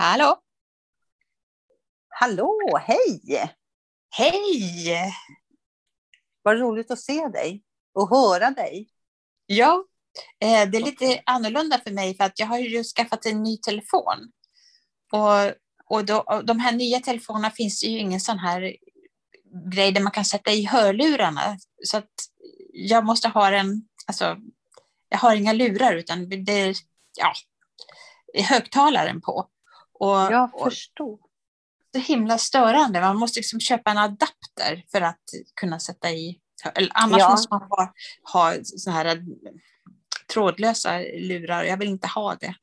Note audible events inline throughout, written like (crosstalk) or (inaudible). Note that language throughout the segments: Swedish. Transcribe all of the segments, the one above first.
Hallå! Hallå, hej! Hej! Vad roligt att se dig och höra dig. Ja, eh, det är lite annorlunda för mig för att jag har ju skaffat en ny telefon. Och, och, då, de här nya telefonerna finns ju ingen sån här grej där man kan sätta i hörlurarna. Så att jag måste ha en, alltså, jag har inga lurar utan det är, ja, högtalaren på. Och, Jag och förstår. så himla störande. Man måste liksom köpa en adapter för att kunna sätta i. Eller annars Ja. måste man ha, ha såna här eh, trådlösa lurar. Jag vill inte ha det.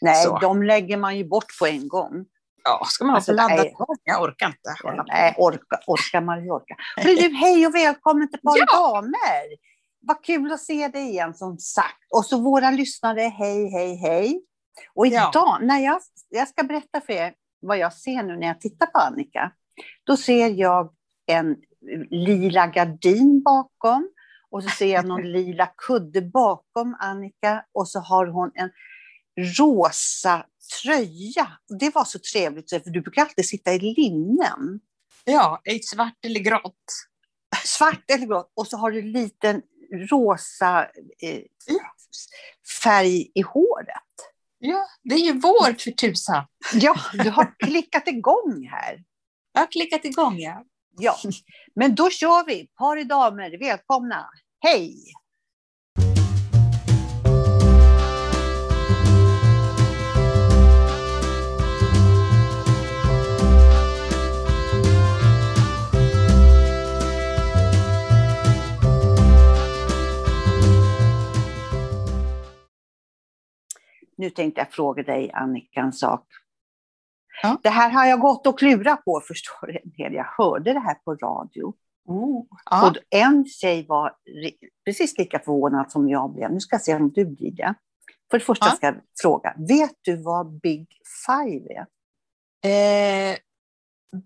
Nej, Så. de lägger man ju bort på en gång. Ja, ska man ha Alltså, laddat vapen? Jag orkar inte. Nej, orka, orkar man orka. Du, hej och välkommen till Par Ja. damer. Vad kul att se dig igen som sagt. Och så våra lyssnare, hej, hej, hej. Och Ja. idag, när jag, jag ska berätta för er vad jag ser nu när jag tittar på Annika. Då ser jag en lila gardin bakom. Och så ser jag någon (laughs) lila kudde bakom Annika. Och så har hon en rosa tröja. Det var så trevligt, för du brukar alltid sitta i linnen. Ja, i svart eller grått. Svart eller grått. Och så har du en liten rosa eh, färg i håret. Ja, det är ju vår för tusan. Ja, du har klickat igång här. Jag har klickat igång, ja. Ja, men då kör vi. Par i damer, välkomna. Hej! Nu tänkte jag fråga dig, Annika, en sak. Ja. Det här har jag gått och klurat på, förstår du. Jag hörde det här på radio. Oh. Ja. Och en tjej var precis lika förvånad som jag blev. Nu ska jag se om du blir det. För det första Ja. ska jag fråga, vet du vad Big Five är? Eh,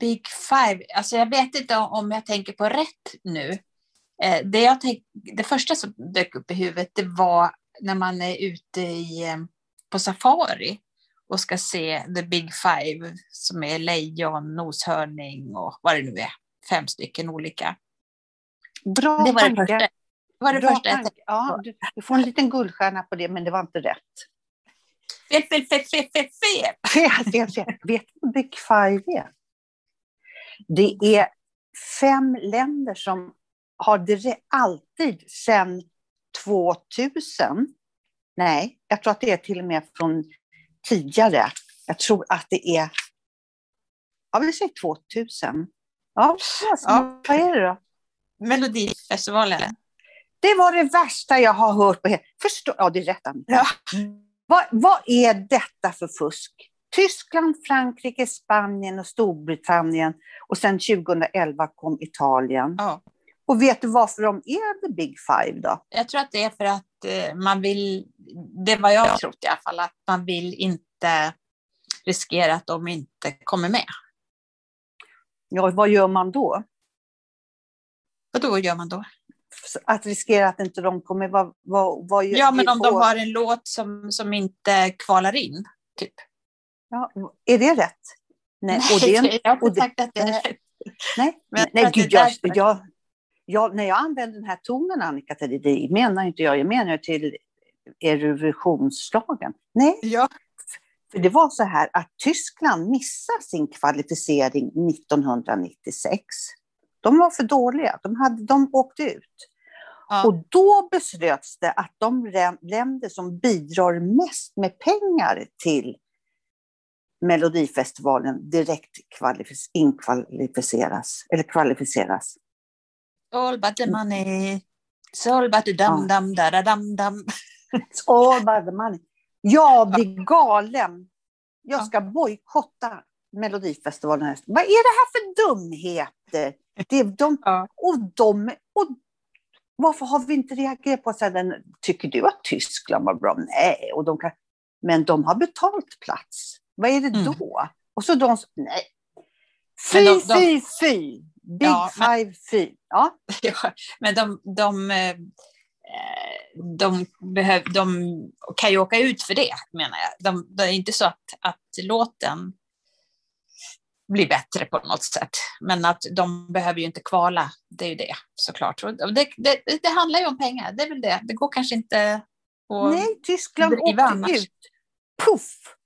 Big Five, alltså jag vet inte om- om jag tänker på rätt nu. Eh, det, jag tänk, det första som dök upp i huvudet det var när man är ute i, eh, på safari och ska se the big five som är lejon, noshörning och vad det nu är. Fem stycken olika. Bra Det var det tanke. första, det var det Bra första jag tänkte. Ja, du, du får en liten guldstjärna på det, men det var inte rätt. Fel, fel, fel, fel, fel, fel. (laughs) Fel, fel, fel. Vet du vad Big Five är? Det är fem länder som har det alltid sedan 2000. Nej, jag tror att det är till och med från tidigare. Jag tror att det är, ja vi säger 2000. Ja, Ja. vad är det då? Melodifestivalen. Det var det värsta jag har hört på hela... Förstå... Ja, det är rätt. Ja. Vad, vad är detta för fusk? Tyskland, Frankrike, Spanien och Storbritannien. Och sen 2011 kom Italien. Ja. Och vet du varför de är the big five då? Jag tror att det är för att eh, man vill, det var jag trott i alla fall, att man vill inte riskera att de inte kommer med. Ja, vad gör man då? Och då gör man då? Att riskera att inte de kommer... Vad, vad, vad gör- Ja, men om de vad- har en låt som, som inte kvalar in, typ. Ja, är det rätt? Nej, och (laughs) det jag har inte sagt att det är rätt. Nej, Men nej det gud, jag, jag, jag, när jag använder den här tonen, Annika, det menar inte jag, jag menar till Eurovisionsslagen. Nej, Ja. för det var så här att Tyskland missade sin kvalificering 1996. De var för dåliga, de, hade, de åkte ut. Ja. Och då beslöts det att de länder som bidrar mest med pengar till Melodifestivalen direkt kvalific- inkvalificeras, eller kvalificeras. All but the money. It's all but the dum dum da da dum dum. It's (laughs) all about the money. Jag blir galen. Jag Ja. ska bojkotta Melodifestivalen. Vad är det här för dumheter? Det är de, och de, och varför har vi inte reagerat på den, tycker du att Tyskland var bra? Nej, och de kan, men de har betalt plats. Vad är det Mm. då? Och så de, nej. Fy, de- de- fy, fy. Big Ja, five, fy. Ja, Ja, men de, de, eh, de, behöv, de kan ju åka ut för det, menar jag. De, det är inte så att, att låten bli bättre på något sätt. Men att de behöver ju inte kvala, det är ju det såklart. Och det, det, det handlar ju om pengar, det är väl det. Det går kanske inte att Nej, Tyskland åkte annars. ut. Puff!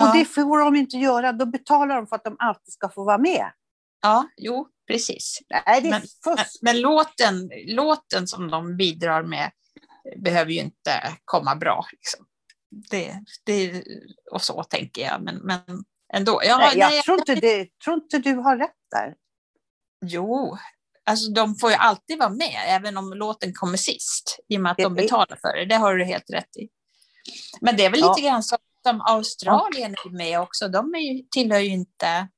Och ja. det får de inte göra, då betalar de för att de alltid ska få vara med. Ja, jo, precis. Nej, men, men, men låten, låten som de bidrar med behöver ju inte komma bra. Liksom. Det, det, och så tänker jag, men, men ändå. Ja, nej, jag, nej, tror, inte det, tror inte du har rätt där. Jo, alltså de får ju alltid vara med, även om låten kommer sist, i och med att de betalar för det. Det har du helt rätt i. Men det är väl ja. lite grann som, Australien är med också. De är ju, tillhör ju inte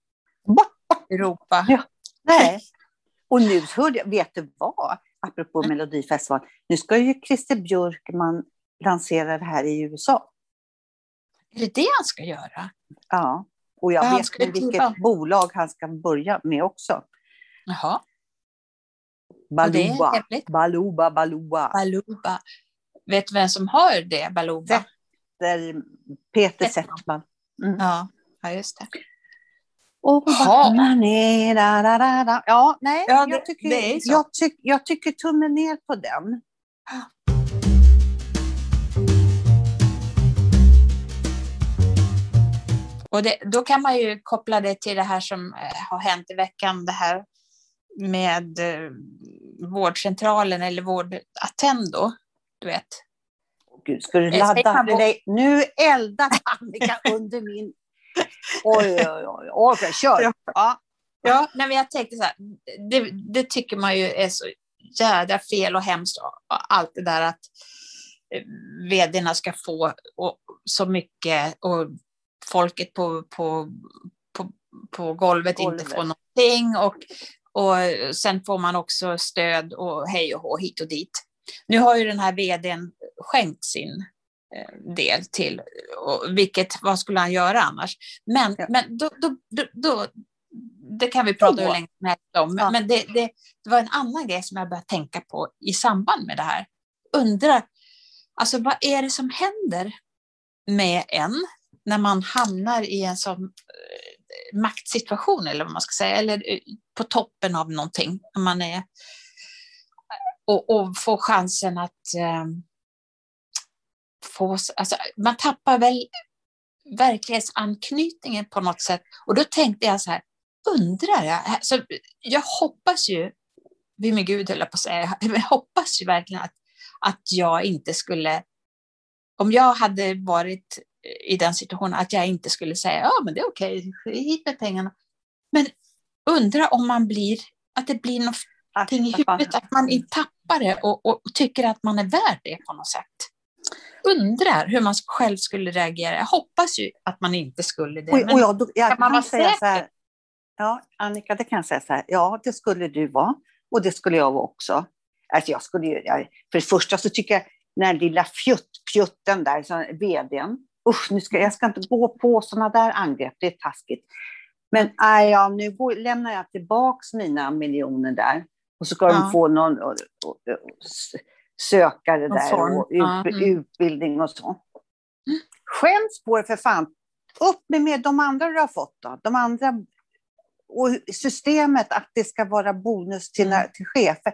Europa. Ja. Nej. Och nu hörde jag, vet du vad? Apropå mm. Melodifestivalen. Nu ska ju Christer Björkman lansera det här i USA. Är det det han ska göra? Ja. Och jag vet med vilket bolag han ska börja med också. Jaha. Baluba. Baluba, Baluba. Baluba. Vet du vem som har det, Baluba? Peter, Settman. Mm. Ja, just det. Och ner, da, da, da, da. Ja, nej, ja, det, jag, tycker, jag, tyck, jag tycker tummen ner på den. Och det, då kan man ju koppla det till det här som eh, har hänt i veckan, det här med eh, vårdcentralen eller vårdattendo, du vet. Gud, ska du ladda? Nej, nu eldar Annika under min... Oj, oj, oj. Okej, kör. Ja, ja. ja nej, men jag tänkte så här, det, det, tycker man ju är så jädra fel och hemskt, allt det där att eh, vdarna ska få och, så mycket och folket på, på, på, på golvet, golvet, inte får någonting. Och, och sen får man också stöd och hej och hå hit och dit. Nu har ju den här vdn skänkt sin del till, och vilket, vad skulle han göra annars? Men, ja. men då, då, då, då, det kan vi prata hur länge som helst om, ja. men det, det, det, var en annan grej som jag började tänka på i samband med det här. Undrar, alltså vad är det som händer med en när man hamnar i en sån eh, maktsituation eller vad man ska säga, eller eh, på toppen av någonting. När man är, och, och får chansen att få, alltså, man tappar väl verklighetsanknytningen på något sätt. Och då tänkte jag så här, undrar jag, alltså, jag hoppas ju, vid min gud höll jag på att säga, (laughs) jag hoppas ju verkligen att, att jag inte skulle, om jag hade varit i den situationen att jag inte skulle säga ja men det är okej, hit med pengarna. Men undra om man blir, att det blir någonting i huvudet, att man tappar det och, och, tycker att man är värd det på något sätt. Undrar hur man själv skulle reagera. Jag hoppas ju att man inte skulle det. Och, och jag, jag kan man vara säga så här, ja Annika, det kan jag säga så här, ja det skulle du vara och det skulle jag vara också. Alltså jag skulle, jag, för det första så tycker jag den här lilla fjutt, fjutten där, så, vdn, usch, nu ska, jag ska inte gå på sådana där angrepp, det är taskigt. Men äh, ja, nu går, lämnar jag tillbaka mina miljoner där och så ska ja. de få någon och, och, och, sökare där och ut. Mm. utbildning och så. Mm. Skäms på det för fan. Upp med, med de andra du har fått då. De andra och systemet att det ska vara bonus till, mm. till chefer.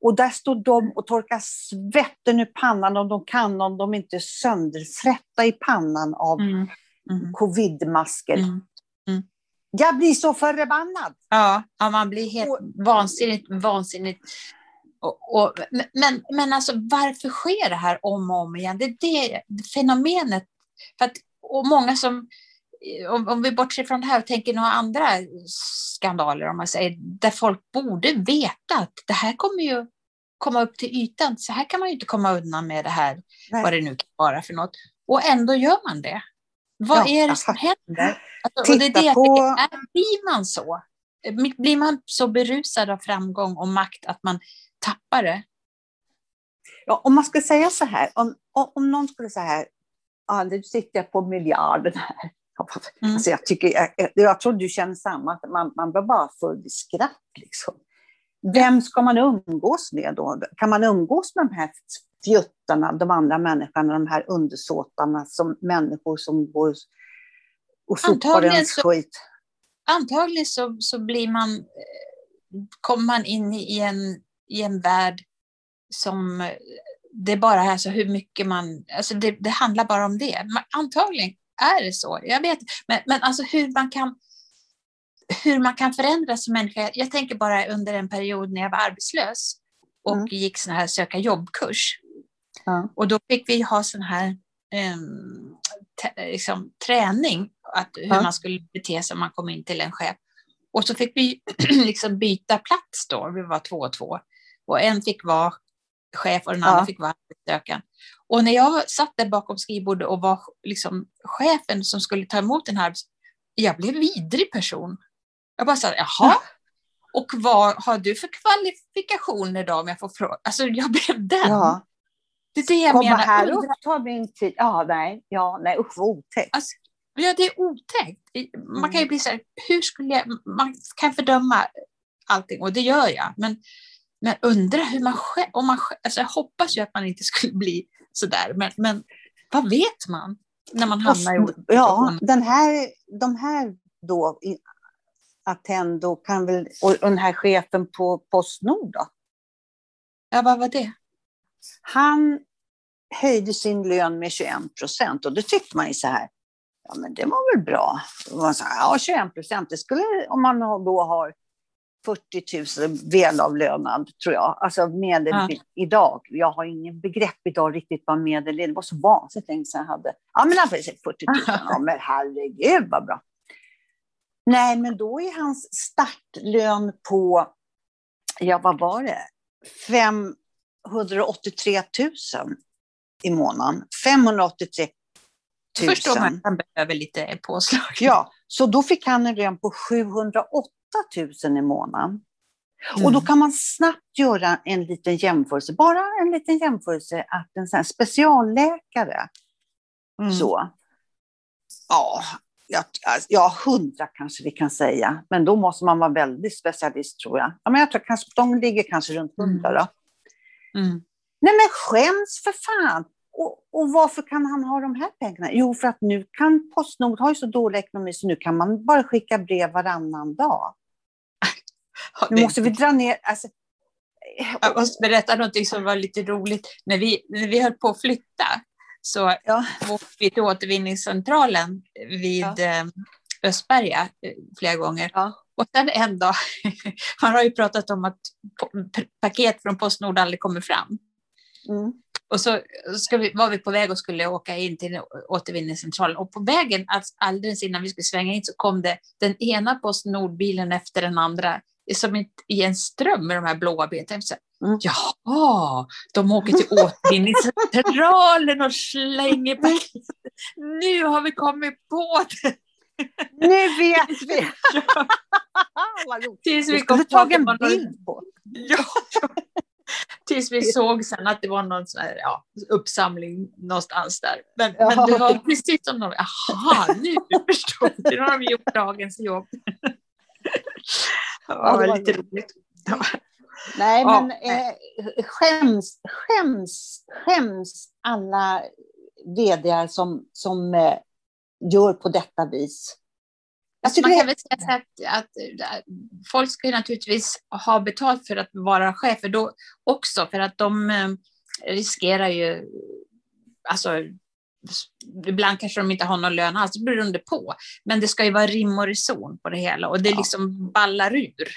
Och där står de och torkar svetten ur pannan om de kan, om de inte är sönderfrätta i pannan av mm. Mm. covidmasker. Mm. Mm. Jag blir så förbannad! Ja, ja man blir helt och, vansinnigt, vansinnigt. Och, och, men, men alltså varför sker det här om och om igen? Det är det fenomenet. För att, och många som om, om vi bortser från det här och tänker några andra skandaler, om man säger, där folk borde veta att det här kommer ju komma upp till ytan. Så här kan man ju inte komma undan med det här, Nej. vad det nu kan vara för något. Och ändå gör man det. Vad ja, är det som händer? Alltså, och det är det på... är, blir man så? Blir man så berusad av framgång och makt att man tappar det? Ja, om man ska säga så här, om, om någon skulle säga här, ah, nu sitter jag på miljarden här. (laughs) Mm. Alltså jag, tycker, jag, jag tror du känner samma, man, man blir bara full i skratt. Liksom. Vem ska man umgås med då? Kan man umgås med de här fjuttarna, de andra människorna, de här undersåtarna, som människor som går och sopar ens skit. Antagligen så, så blir man, eh, kommer man in i en, i en värld som det bara är så hur mycket man, alltså det, det handlar bara om det. Antagligen är det så, jag vet men, men alltså hur man kan hur man kan förändras som människa. Jag tänker bara under en period när jag var arbetslös och mm. gick sån här söka jobbkurs. Ja. Och då fick vi ha sån här um, liksom, träning, att, hur ja. man skulle bete sig om man kom in till en chef. Och så fick vi (clears throat) liksom byta plats då, vi var två och två. Och en fick vara chef och den ja. andra fick vara arbetssökande. Och när jag satt där bakom skrivbordet och var liksom chefen som skulle ta emot den här, jag blev vidrig person. Jag bara sa, jaha, (laughs) och vad har du för kvalifikationer då om jag får fråga? Alltså jag blev den. Ja. Det är det jag Komma menar. här upp tar min tid. Ja, nej, ja, nej usch vad otäckt. Alltså, ja, det är otäckt. Man kan ju bli så här, hur skulle jag, man kan fördöma allting och det gör jag. Men, men undra hur man själv, om man alltså jag hoppas ju att man inte skulle bli så där, men, men vad vet man? När man hamnar i Ja, den här, de här då, Attendo kan väl, och den här chefen på Postnord då? Ja, vad var det? Han höjde sin lön med 21 procent och då tyckte man ju så här, ja men det var väl bra. man sa, ja 21 procent, det skulle, om man då har 40 000 välavlönad, tror jag. Alltså medel ja. idag. Jag har ingen begrepp idag riktigt vad medel är. Det var så vansinnigt länge sedan jag hade. Ja, men alltså 40 000. Ja, men herregud vad bra. Nej, men då är hans startlön på, ja vad var det, 583 000 i månaden. 583 000. Förstår man att han behöver lite påslag. Ja, så då fick han en lön på 708 000 i månaden. Mm. Och då mm. kan man snabbt göra en liten jämförelse, bara en liten jämförelse att en sån specialläkare, mm. så, ja, ja, ja, hundra kanske vi kan säga, men då måste man vara väldigt specialist tror jag. Ja, men jag tror kanske, de ligger kanske runt mm. hundra då. Mm. Nej men skäms för fan! Och, och, varför kan han ha de här pengarna? Jo, för att nu kan Postnord ha så dålig ekonomi så nu kan man bara skicka brev varannan dag. Nu måste vi dra ner... Alltså, jag måste berätta något som var lite roligt. När vi, när vi höll på att flytta så ja. åkte vi till återvinningscentralen vid ja. Eh, Östberga eh, flera gånger. Ja. Och sen en dag, (laughs) man har ju pratat om att paket från Postnord aldrig kommer fram. Mm. Och så ska vi, var vi på väg och skulle åka in till återvinningscentralen och på vägen, alltså alldeles innan vi skulle svänga in så kom det den ena Postnordbilen efter den andra som i en ström med de här blåa beten. Mm. Jaha, de åker till återvinningscentralen och slänger paket. Nu har vi kommit på det. Nu vet (laughs) vi! ja. Tills vi skulle tagit en bild på. Ja. Tills vi såg sen att det var någon sån här, ja, uppsamling någonstans där. Men, men det var precis som de, jaha, nu förstår jag. Nu har de gjort dagens jobb. Ja, det var lite roligt. (laughs) Nej, ja, men eh, skäms, skäms, skäms alla vd som, som eh, gör på detta vis. Alltså, man kan väl säga att, att, att, folk ska naturligtvis ha betalt för att vara chefer då också, för att de eh, riskerar ju, alltså ibland kanske de inte har någon lön alls, beroende på. Men det ska ju vara rim och reson på det hela och det ja. liksom ballar ur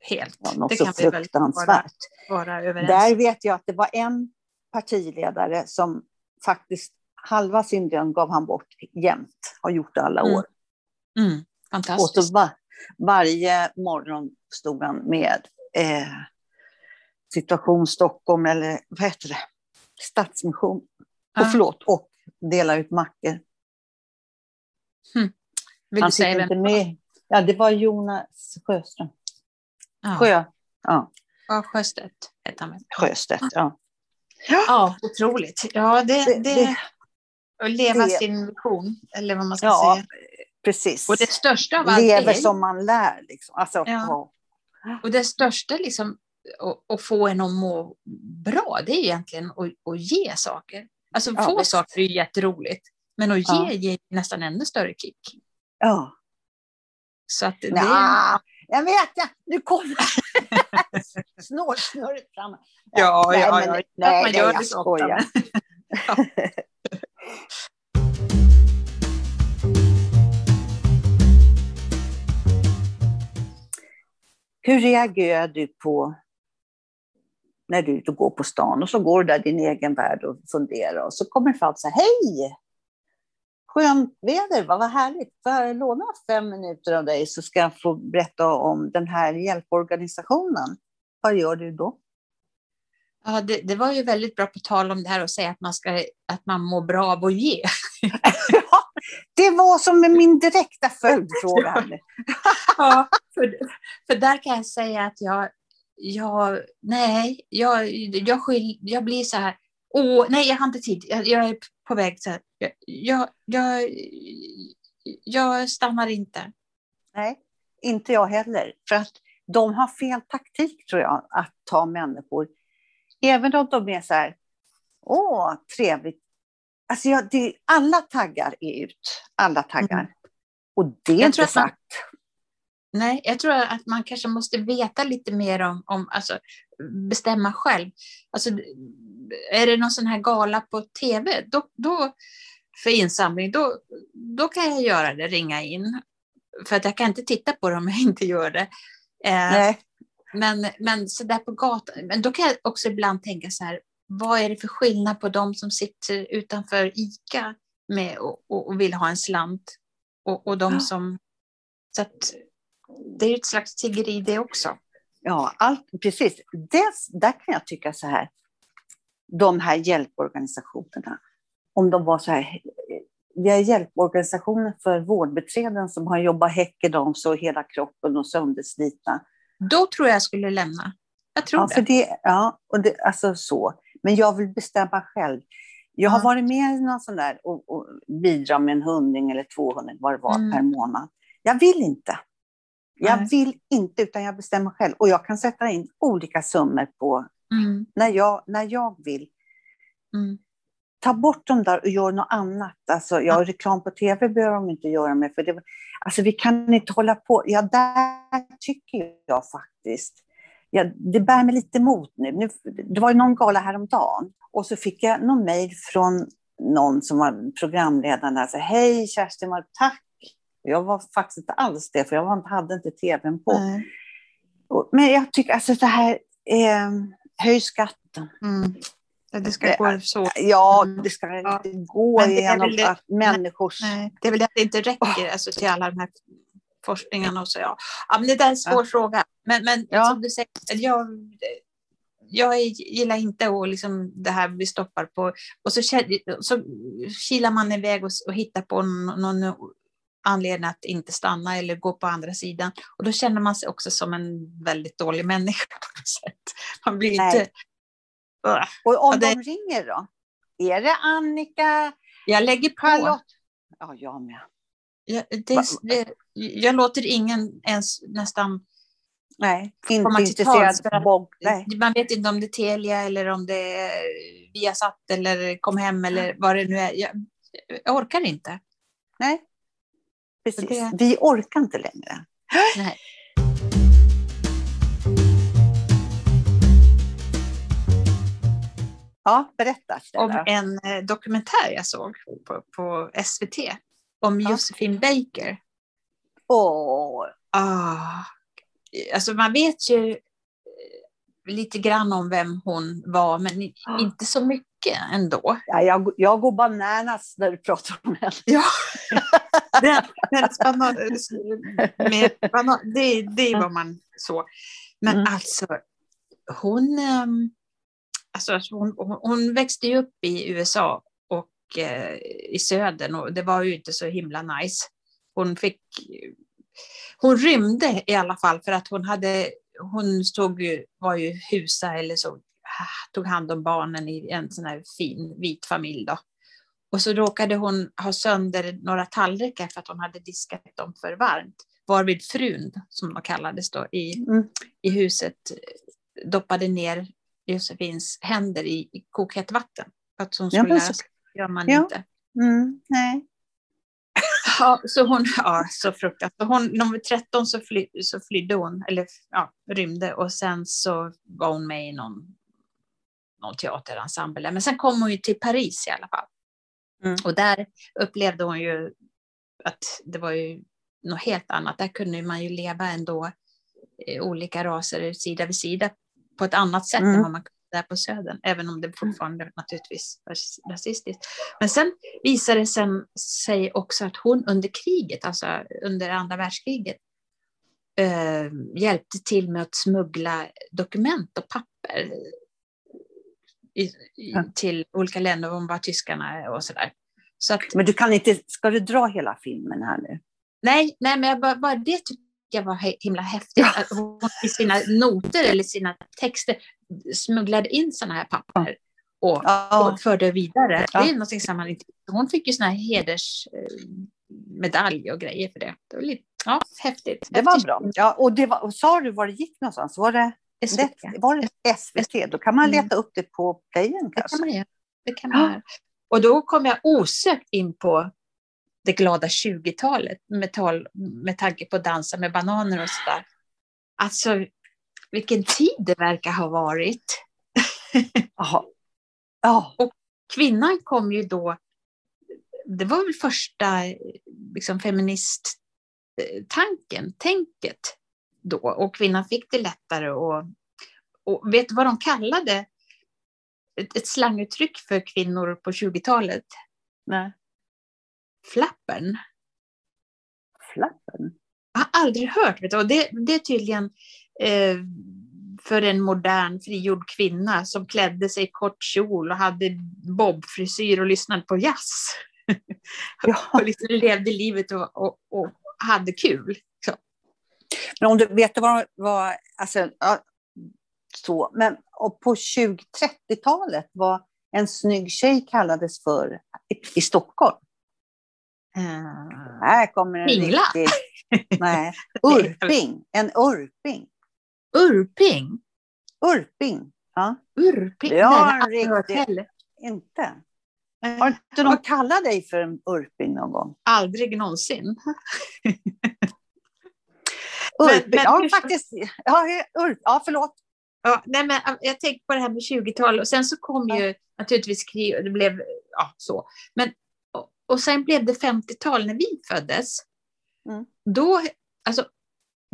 helt. Ja, något det kan så fruktansvärt. Vara, vara överens. Där vet jag att det var en partiledare som faktiskt halva sin lön gav han bort jämt, har gjort det alla mm. år. Mm. Mm. Fantastiskt. Och så var, varje morgon stod han med eh, Situation Stockholm, eller vad heter det, Stadsmission, ja. och, förlåt, och dela ut mackor. Hmm. Vill han du säga inte med. Ja, det var Jonas Sjöström. Ja. Sjö. Ja. ja, Sjöstedt hette han. Sjöstedt, ja. Ja, otroligt. Ja, det, det, det att leva det, sin vision, eller vad man ska ja, säga. Precis. Och det största av allt Lever som man lär. Liksom. Alltså, ja. Och det största liksom, att få en att må bra, det är egentligen att, att ge saker. Alltså få ja, saker är jätteroligt, men att ge ja. ger nästan ännu större kick. Ja. Så att det, Nja, jag vet, ja. nu kommer (laughs) snårsnurret fram. Ja, nej, ja, men, ja. Nej, man nej, jag skojar. Hur reagerar du på när du är ute och går på stan och så går du där i din egen värld och funderar och så kommer så här, hej! Skönt väder, vad, vad härligt. Får jag låna fem minuter av dig så ska jag få berätta om den här hjälporganisationen. Vad gör du då? Ja, det, det var ju väldigt bra på tal om det här att säga att man, ska, att man mår bra av att ge. (laughs) ja, det var som min direkta följdfråga. ja, för, för där kan jag säga att jag, jag nej, jag, jag, skyll, jag blir så här, åh, nej, jag har inte tid, jag, jag är på väg så här, jag, jag, jag, jag stannar inte. Nej, inte jag heller. För att de har fel taktik tror jag, att ta människor. Även om de är så här, åh, trevligt. Alltså jag, det, alla taggar är ut, alla taggar. Mm. Och det är jag inte sagt. Nej, jag tror att man kanske måste veta lite mer om, om alltså, bestämma själv. Alltså, är det någon sån här gala på tv, då, då, för insamling, då, då kan jag göra det, ringa in. För att jag kan inte titta på det om jag inte gör det. Eh, Nej. Men, men så där på gatan, men då kan jag också ibland tänka så här, vad är det för skillnad på de som sitter utanför ICA med och, och, och vill ha en slant och, och de Ja. som... Så att det är ju ett slags tiggeri det också. Ja, allt, precis. Dels, där kan jag tycka så här, de här hjälporganisationerna, om de var så här, vi har hjälporganisationer för vårdbiträden som har jobbat häckedans och hela kroppen och sönderslitna. Då tror jag jag skulle lämna. Jag tror Ja, för det. det, ja och det, alltså så. Men jag vill bestämma själv. Jag har Ja. varit med i någon sån där och, och bidra med en hundring eller två hundring, vad det var, Mm. per månad. Jag vill inte. Jag Nej. vill inte, utan jag bestämmer själv. Och jag kan sätta in olika summor på Mm, när jag, när jag vill. mm. Ta bort dem där och gör något annat. Alltså, ja, reklam på tv behöver de inte göra med. För det, alltså, vi kan inte hålla på. Ja, där tycker jag faktiskt. Ja, det bär mig lite emot nu. nu. Det var ju någon gala häromdagen. Och så fick jag någon mejl från någon som var programledare. Där, så, Hej Kerstin, tack. Jag var faktiskt inte alls det, för jag var, hade inte tvn på. Nej. Men jag tycker alltså det här, eh, höj skatten. Mm. Ja, Det ska gå så. Ja, Mm. det ska Ja. inte gå det- att människors... Nej, det är väl det att det inte räcker alltså, till alla de här forskningarna och så. Ja. Ja, men det där är en svår fråga. Men, men Ja. som du säger, jag, jag gillar inte att liksom det här vi stoppar på och så, så kilar man iväg och, och hittar på någon, någon anledning att inte stanna eller gå på andra sidan. Och då känner man sig också som en väldigt dålig människa på något sätt. Man blir Nej. inte... Och om Ja, det- de ringer då? Är det Annika, Jag lägger på. Charlotte? Ja, jag med. Jag, det, det, jag låter ingen ens nästan Nej, inte intresserad. Nej. Man vet inte om det är Telia eller om det är Viasat eller Kom hem eller vad det nu är. Jag, jag orkar inte. Nej. Precis. det- Vi orkar inte längre. Nej. Ja, berätta. Om en eh, dokumentär jag såg på, på SVT om Ja. Josephine Baker. Åh, Ah, alltså man vet ju eh, lite grann om vem hon var, men Ah. inte så mycket ändå. ja, jag, jag går bananas när du pratar om henne. Ja, (laughs) banan, med det, det vad man så. Men Mm. alltså, hon, ehm, alltså, hon, hon, hon växte ju upp i USA och eh, i södern och det var ju inte så himla nice. Hon fick, hon rymde i alla fall för att hon hade, hon stod ju, var ju husa eller så, tog hand om barnen i en sån här fin vit familj då. Och så råkade hon ha sönder några tallrikar för att hon hade diskat dem för varmt. Varvid frun, som de kallades då, i, Mm. i huset doppade ner Josefins händer i, i kokhett vatten. För att hon skulle lära sig. Gör man Ja. inte. Mm, nej. Ja, så hon, ja, så fruktansvärt. Hon, när hon var 13 så, fly, så flydde hon, eller ja, rymde, och sen så var hon med i någon, någon teaterensemble. Men sen kom hon ju till Paris i alla fall. Mm. Och där upplevde hon ju att det var ju något helt annat. Där kunde man ju leva ändå eh, olika raser sida vid sida på ett annat sätt mm. än vad man kunde där på Södern, även om det fortfarande naturligtvis var rasistiskt. Men sen visade det sig också att hon under kriget, alltså under andra världskriget, eh, hjälpte till med att smuggla dokument och papper i, i, till olika länder, om var tyskarna och sådär. Så att, men du kan inte, ska du dra hela filmen här nu? Nej, nej men jag bara, bara det tycker jag var himla häftigt. Att hon i sina noter eller sina texter smugglade in sådana här papper och, ja. och förde vidare. Ja. Det är någonting som man inte... Hon fick ju sådana här hedersmedalj och grejer för det. Det var lite ja, häftigt. Det var bra. Ja, och, det var, och sa du var det gick någonstans? Var det, SVT? Var det SVT? Då kan man leta mm. upp det på playen kanske. Det kan man göra. Det kan man göra. Och då kom jag osökt in på det glada 20-talet med, med tanke på dansa med bananer och sådär. Alltså vilken tid det verkar ha varit. (laughs) Ja. Och kvinnan kom ju då, det var väl första liksom, feministtanken, tänket då. Och kvinnan fick det lättare och, och vet du vad de kallade ett, ett slanguttryck för kvinnor på 20-talet? Nej. Flappern. Flappern? Jag har aldrig hört, vet du, och det, det är tydligen eh, för en modern frigjord kvinna som klädde sig i kort kjol och hade bobfrisyr och lyssnade på jazz. Ja. (laughs) och liksom levde livet och, och, och hade kul. Men om du vet vad, vad alltså, ja, så, men och på 20-30-talet var en snygg tjej kallades för i, i Stockholm. Uh, här kommer en Pingla. riktig... (laughs) Nej, urping. En urping. Urping? Urping. Ja. Urping? Det har riktigt... Inte. Har inte någon kallat dig för en urping någon gång? Aldrig någonsin. (laughs) urping, men, ja faktiskt. Ja, ur, ja förlåt. Ja, nej, men jag tänkte på det här med 20-tal och sen så kom ja. ju naturligtvis krig och det blev ja, så. Men, och, och sen blev det 50-tal när vi föddes. Mm. Då, alltså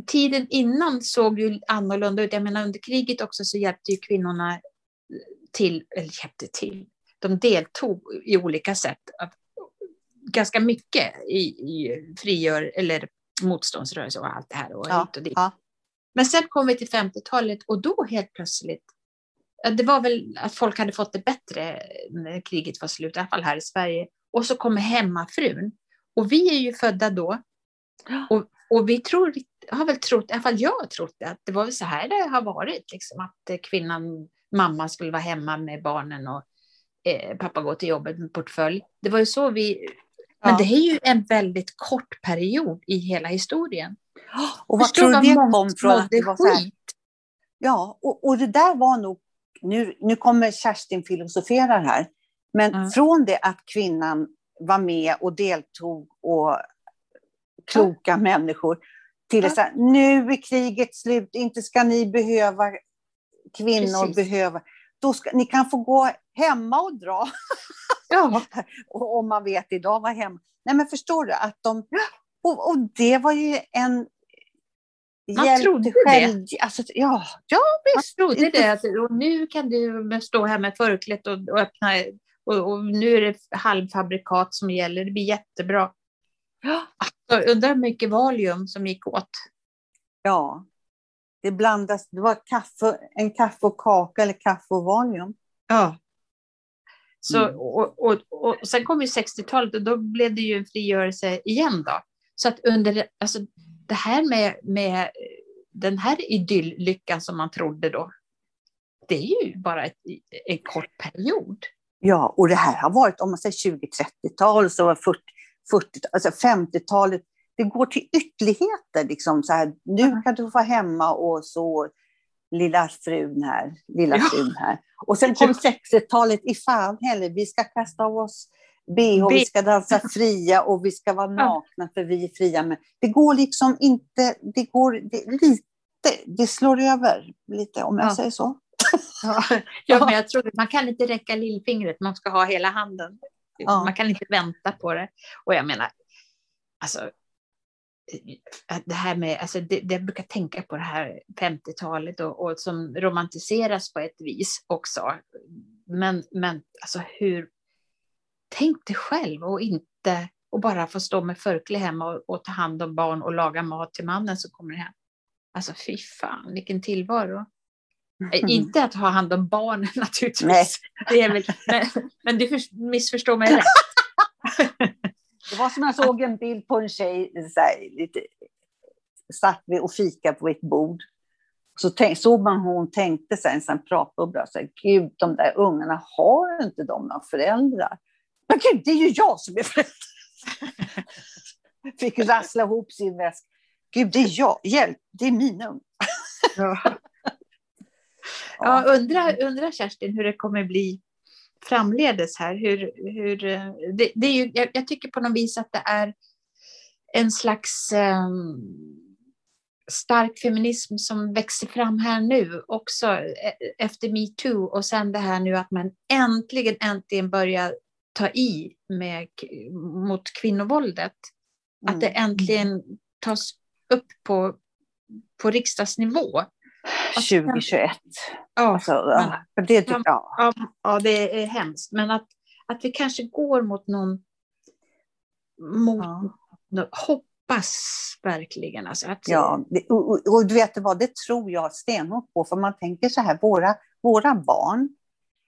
tiden innan såg ju annorlunda ut. Jag menar under kriget också så hjälpte ju kvinnorna till, eller hjälpte till, de deltog i olika sätt. Ganska mycket i, i frigör, eller motståndsrörelse och allt det här. Och ja, och ja. Men sen kom vi till 50-talet och då helt plötsligt, det var väl att folk hade fått det bättre när kriget var slut, i alla fall här i Sverige. Och så kommer hemmafrun. Och vi är ju födda då. Och, och vi tror, har väl trott, i alla fall jag har trott det, att det var väl så här det har varit, liksom, att kvinnan, mamma skulle vara hemma med barnen och eh, pappa gå till jobbet med portfölj. Det var ju så vi. Men det är ju en väldigt kort period i hela historien. Och vad tror du det kom från att det var så här? Ja, och, och det där var nog, nu, nu kommer Kerstin filosoferar här, men mm. från det att kvinnan var med och deltog och kloka ja. människor. Till så här, nu är kriget slut, inte ska ni behöva, kvinnor Precis. behöva. Då ska, ni kan få gå hemma och dra. Ja. (laughs) om man vet idag vad hemma. Nej men förstår du att de, och, och det var ju en man trodde själv. det. Alltså, ja, ja, visst. Man trodde det. Att, och nu kan du stå här med förklätt och, och öppna. Och, och, nu är det halvfabrikat som gäller. Det blir jättebra. Alltså, undrar hur mycket Valium som gick åt. Ja, det blandas. Det var kaffe, en kaffe och kaka eller kaffe och Valium. Ja. Så, mm. och, och, och, sen kom ju 60-talet och då blev det ju en frigörelse igen då. Så att under, alltså det här med, med den här idylllyckan som man trodde då, det är ju bara ett, en kort period. Ja, och det här har varit, om man säger 20-30-tal, så var 40, 40, alltså 50-talet, det går till ytterligheter. Liksom, så här, nu kan du vara hemma och så lilla frun här, lilla ja. frun här. Och sen kom 60-talet, i fan heller, vi ska kasta av oss bh, vi ska dansa fria och vi ska vara nakna för vi är fria. Men det går liksom inte, det går det, lite, det slår över lite om jag ja. säger så. Ja, ja, (laughs) men jag tror man kan inte räcka lillfingret, man ska ha hela handen. Ja. Man kan inte vänta på det. Och jag menar, alltså, det här med, alltså det, det jag brukar tänka på det här 50-talet och, och, som romantiseras på ett vis också. Men, men alltså hur, tänk dig själv och inte, och bara få stå med förkläde hemma och, och, ta hand om barn och laga mat till mannen som kommer hem. Alltså fy fan, vilken tillvaro. Mm. (laughs) Inte att ha hand om barnen (laughs) naturligtvis. Nej. Det är väl, men, men du missförstår mig rätt. (laughs) Var som jag såg en bild på en tjej, så här, lite, satt vi och fika på ett bord. Så tänk, såg man hur hon tänkte sig, en sån pratbubbla, så här, gud, de där ungarna har inte de några föräldrar? Men gud, det är ju jag som är förälder! (laughs) Fick rassla ihop sin väska. Gud, det är jag, hjälp, det är mina ungar. ja. (laughs) ja, undra, undra Kerstin hur det kommer bli framledes här. Hur, hur, det, det är ju, jag, jag, tycker på något vis att det är en slags um, stark feminism som växer fram här nu också e, efter metoo och sen det här nu att man äntligen, äntligen börjar ta i med, mot kvinnovåldet. Mm. Att det mm. äntligen tas upp på, på riksdagsnivå. 2021. Ja, alltså, ja, det, ja. Ja, ja, det är hemskt. Men att, att vi kanske går mot någon... Mot, ja. hoppas verkligen. Alltså att, ja, och, och, och, du vet vad, det tror jag stenhårt på. För man tänker så här, våra, våra barn.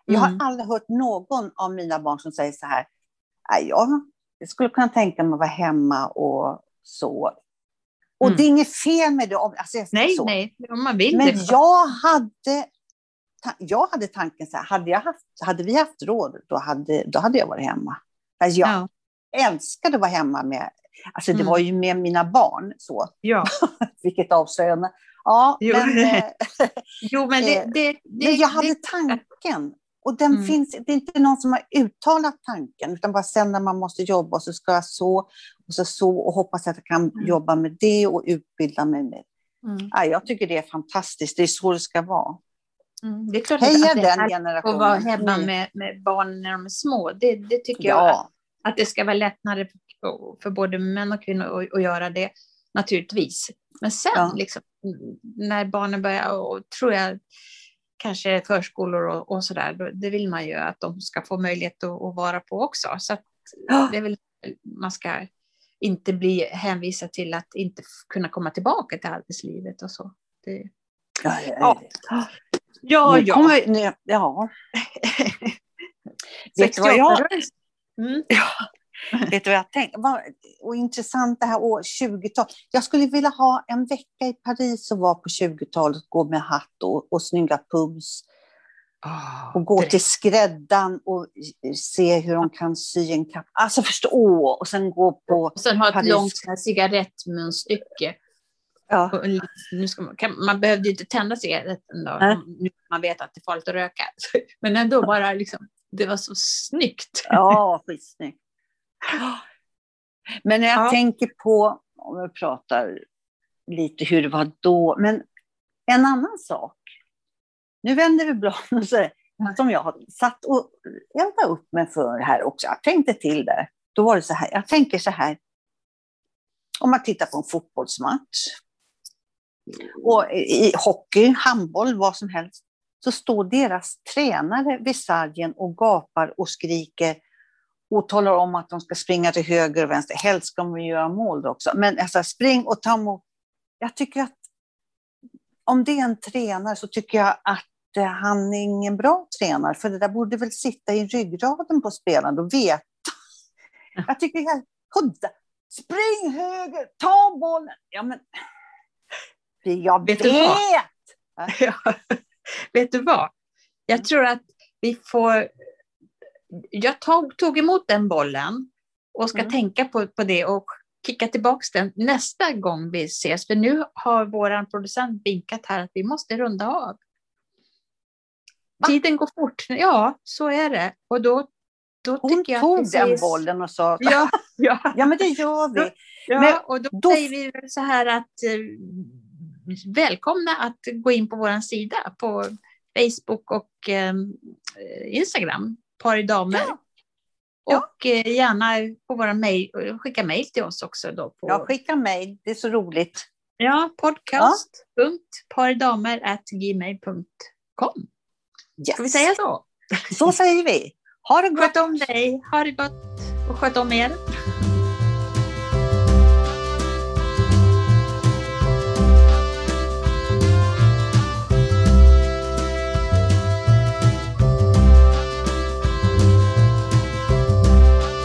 Jag har mm. aldrig hört någon av mina barn som säger så här. Jag skulle kunna tänka mig att vara hemma och så. Och mm. det är inget fel med det. Alltså, nej, så. nej, om man vill Men det. jag hade, jag hade tanken så här, hade, jag haft, hade vi haft råd, då hade, då hade jag varit hemma. Alltså jag ja. älskade att vara hemma med, alltså det mm. var ju med mina barn så. Ja. (laughs) Vilket avslöjande. Ja, jo. men, (laughs) eh, jo, men det, (laughs) det, det, jag hade tanken. Och den mm. finns, det är inte någon som har uttalat tanken, utan bara sen när man måste jobba så ska jag så och så, så och hoppas att jag kan mm. jobba med det och utbilda mig med. Mm. Ja, jag tycker det är fantastiskt, det är så det ska vara. Mm. Det är klart Heja att det den generationen. Att vara hemma mm. med, med barn när de är små, det, det tycker ja. jag att, att, det ska vara lättare för, för både män och kvinnor att, att göra det, naturligtvis. Men sen, ja. liksom, när barnen börjar, och tror jag, kanske förskolor och, och sådär, det vill man ju att de ska få möjlighet att, att vara på också. Så att det är väl, man ska inte bli hänvisad till att inte kunna komma tillbaka till arbetslivet och så. Det, ja, ja, ja. ja, ja. Kommer, nu, ja. (laughs) Vet du vad jag... Mm. Ja. Vet du vad jag tänkte? Och intressant det här år 20-tal. Jag skulle vilja ha en vecka i Paris och vara på 20-talet, gå med hatt och, och snygga pubs. Oh, och gå det. till skräddan och se hur de kan sy en kapp. Alltså förstå! Och sen gå på Och sen ha ett Paris. långt cigarettmunstycke. Ja. Nu ska man, kan, man behövde ju inte tända cigaretten då, äh. nu man vet att det är farligt att röka. (laughs) Men ändå bara liksom, det var så snyggt. Ja, (laughs) skitsnyggt. Men när jag ja. tänker på, om vi pratar lite hur det var då, men en annan sak. Nu vänder vi bladen så som jag har satt och eldat upp mig för här också. Jag tänkte till det. Då var det så här, jag tänker så här. Om man tittar på en fotbollsmatch och i hockey, handboll, vad som helst, så står deras tränare vid sargen och gapar och skriker och talar om att de ska springa till höger och vänster. Helst ska de göra mål också. Men alltså, spring och ta emot. Jag tycker att om det är en tränare så tycker jag att eh, han är ingen bra tränare. För det där borde väl sitta i ryggraden på spelarna och veta. Jag tycker att spring höger, ta bollen. Ja, men jag vet! vet. Du ja. (laughs) vet du vad? Jag mm. tror att vi får jag tog, tog emot den bollen och ska mm. tänka på, på det och kicka tillbaka den nästa gång vi ses. För nu har vår producent vinkat här att vi måste runda av. Va? Tiden går fort. Ja, så är det. Och då då Hon tog den säger- bollen och sa, Ja, ja, (laughs) ja men det gör vi. ja Men och då, då- säger vi så här att eh, välkomna att gå in på vår sida på Facebook och eh, Instagram, Par i damer. Ja. Ja. Och eh, gärna på våra mail, skicka mejl till oss också. Då på, Ja, skicka mejl, det är så roligt. Ja, podcast.paridamer.gmail.com. Yes. Ska vi säga så? Så säger vi. Ha det gott. Sköt om dig, ha det gott och sköt om er.